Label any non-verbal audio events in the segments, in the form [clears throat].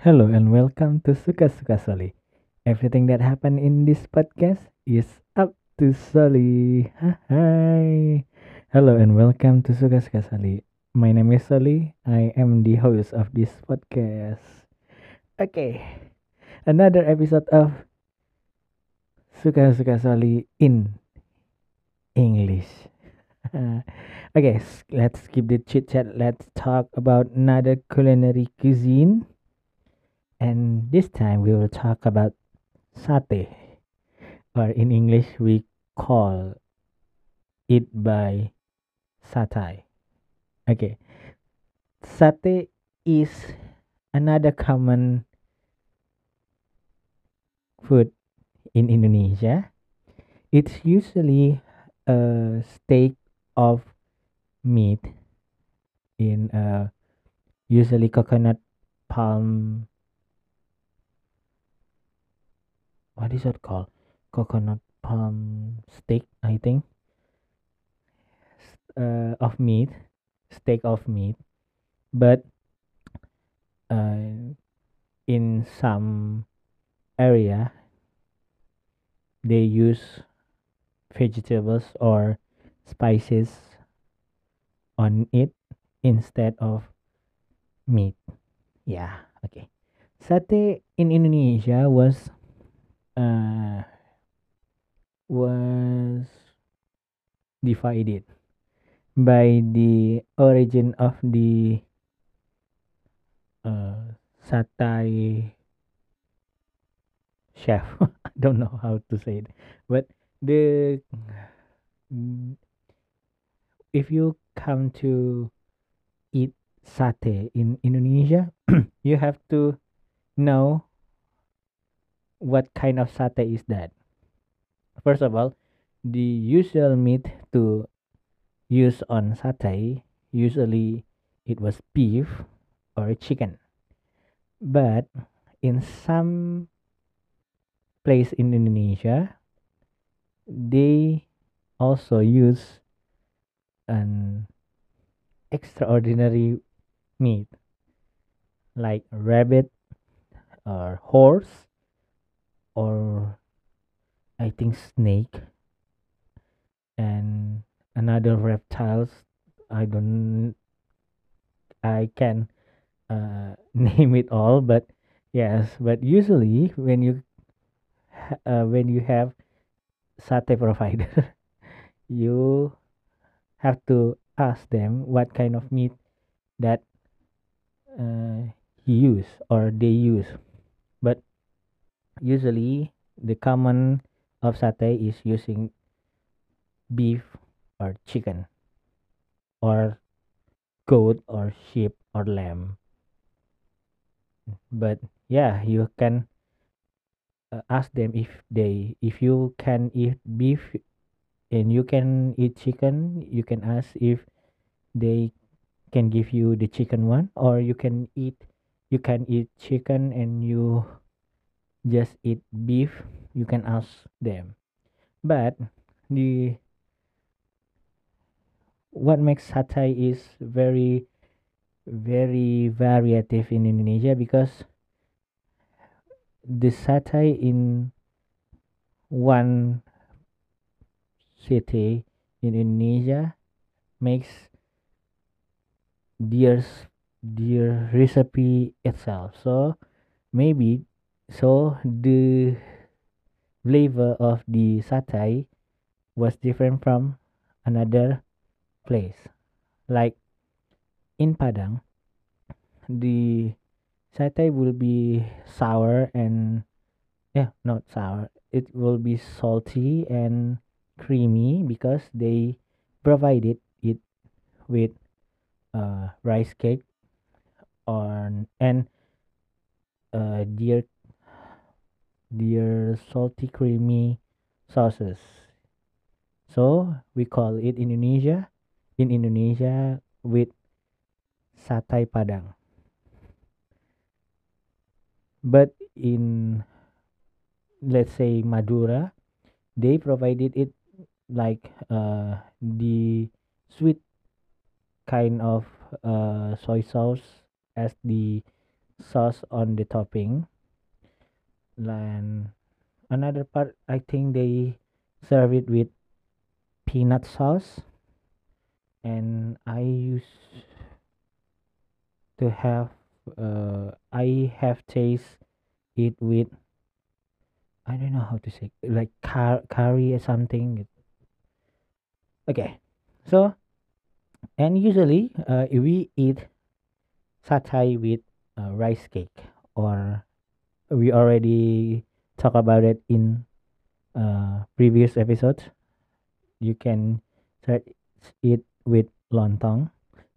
Hello and welcome to Suka Suka Soli. Everything that happened in this podcast is up to Soli. Hi. Hello and welcome to Suka Suka Soli. My name is Soli. I am the host of this podcast. Okay. Another episode of Suka Suka Soli in English. [laughs] okay, let's keep the chit chat. Let's talk about another culinary cuisine. And this time we will talk about satay, or in English we call it by satay. Okay, satay is another common food in Indonesia. It's usually a steak of meat in a usually coconut palm. What is it called? Coconut palm steak, I think. Uh, of meat, steak of meat, but uh, in some area they use vegetables or spices on it instead of meat. Yeah, okay. Satay in Indonesia was uh was divided by the origin of the uh satay chef. [laughs] I don't know how to say it, but the if you come to eat satay in Indonesia, [clears throat] you have to know what kind of satay is that. First of all, the usual meat to use on satay usually it was beef or chicken, but in some place in Indonesia, they also use an extraordinary meat like rabbit or horse or I think snake and another reptiles. I don't I can uh, [laughs] name it all, but yes, but usually when you uh, when you have satay provider, [laughs] you have to ask them what kind of meat that uh, he use or they use. Usually the common of satay is using beef or chicken or goat or sheep or lamb. But yeah, you can uh, ask them if they if you can eat beef and you can eat chicken, you can ask if they can give you the chicken one or you can eat you can eat chicken and you just eat beef, you can ask them. But the what makes satay is very very variative in Indonesia because the satay in one city in Indonesia makes their s- their recipe itself. So maybe so the flavor of the satay was different from another place. Like in Padang, the satay will be sour and yeah, not sour. It will be salty and creamy because they provided it with uh, rice cake on and uh, dear dear salty creamy sauces. So we call it Indonesia in Indonesia with satay Padang. But in let's say Madura, they provided it like uh, the sweet kind of uh, soy sauce as the sauce on the topping and another part i think they serve it with peanut sauce. And i used to have uh, i have taste it with i don't know how to say like car- curry or something. Okay so and usually uh, we eat satay with uh, rice cake or we already talk about it in uh, previous episodes. You can search it with lontong.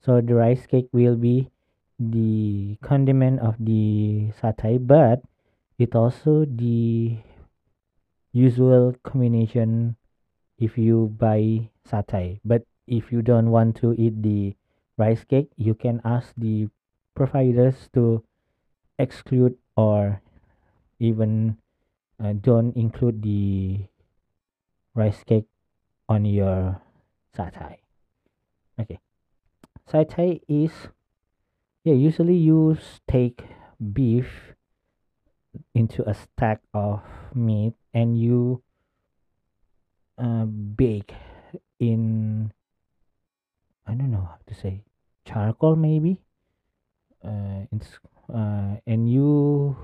So the rice cake will be the condiment of the satay but it also the usual combination if you buy satay. But if you don't want to eat the rice cake you can ask the providers to exclude or even uh, don't include the rice cake on your satay okay. Satay is yeah usually you take beef into a stack of meat and you uh, bake in I don't know how to say charcoal maybe? Uh, it's uh, and you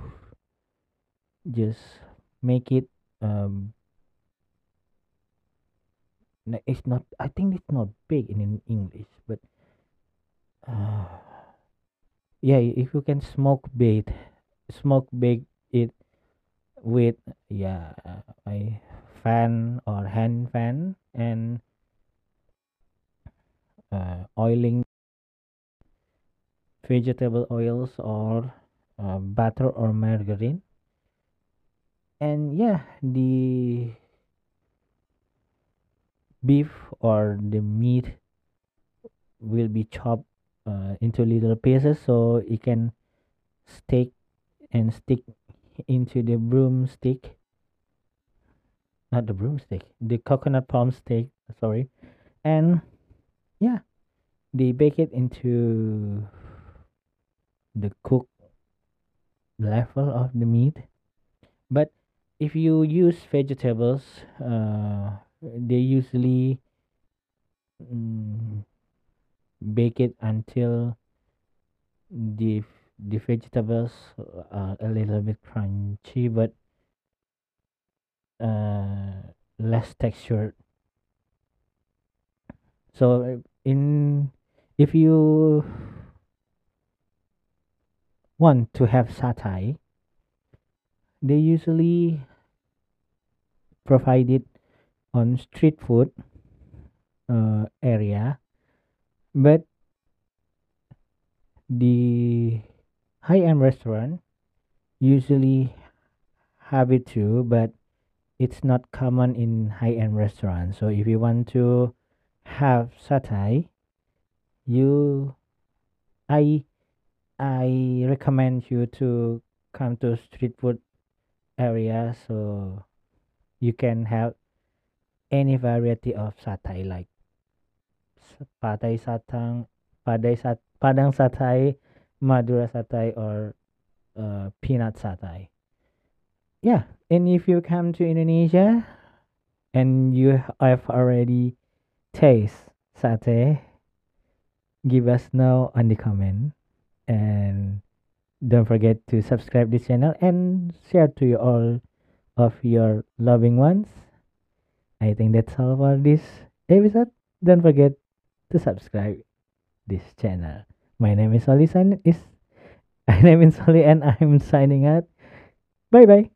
just make it um n- it's not I think it's not big in, in English but uh, [sighs] yeah if you can smoke bait smoke bake it with yeah a fan or hand fan and uh, oiling vegetable oils or uh, butter or margarine and yeah the beef or the meat will be chopped uh, into little pieces so it can stick and stick into the broomstick. Not the broomstick the coconut palm stick sorry. And yeah they bake it into the cook level of the meat. But if you use vegetables uh, they usually mm, bake it until the the vegetables are a little bit crunchy but uh, less textured. So in if you want to have satay they usually provide it on street food uh, area but the high-end restaurant usually have it too but it's not common in high-end restaurants. So if you want to have satay you i i recommend you to come to street food area. So you can have any variety of satay like padai satang padai sat padang satay madura satay or uh, peanut satay. Yeah and if you come to indonesia and you have already taste satay give us know on the comment and don't forget to subscribe this channel and share to your all of your loving ones. I think that's all for this episode. Don't forget to subscribe this channel. My name is Soli sign is [laughs] my name is Soli and i'm signing out. Bye bye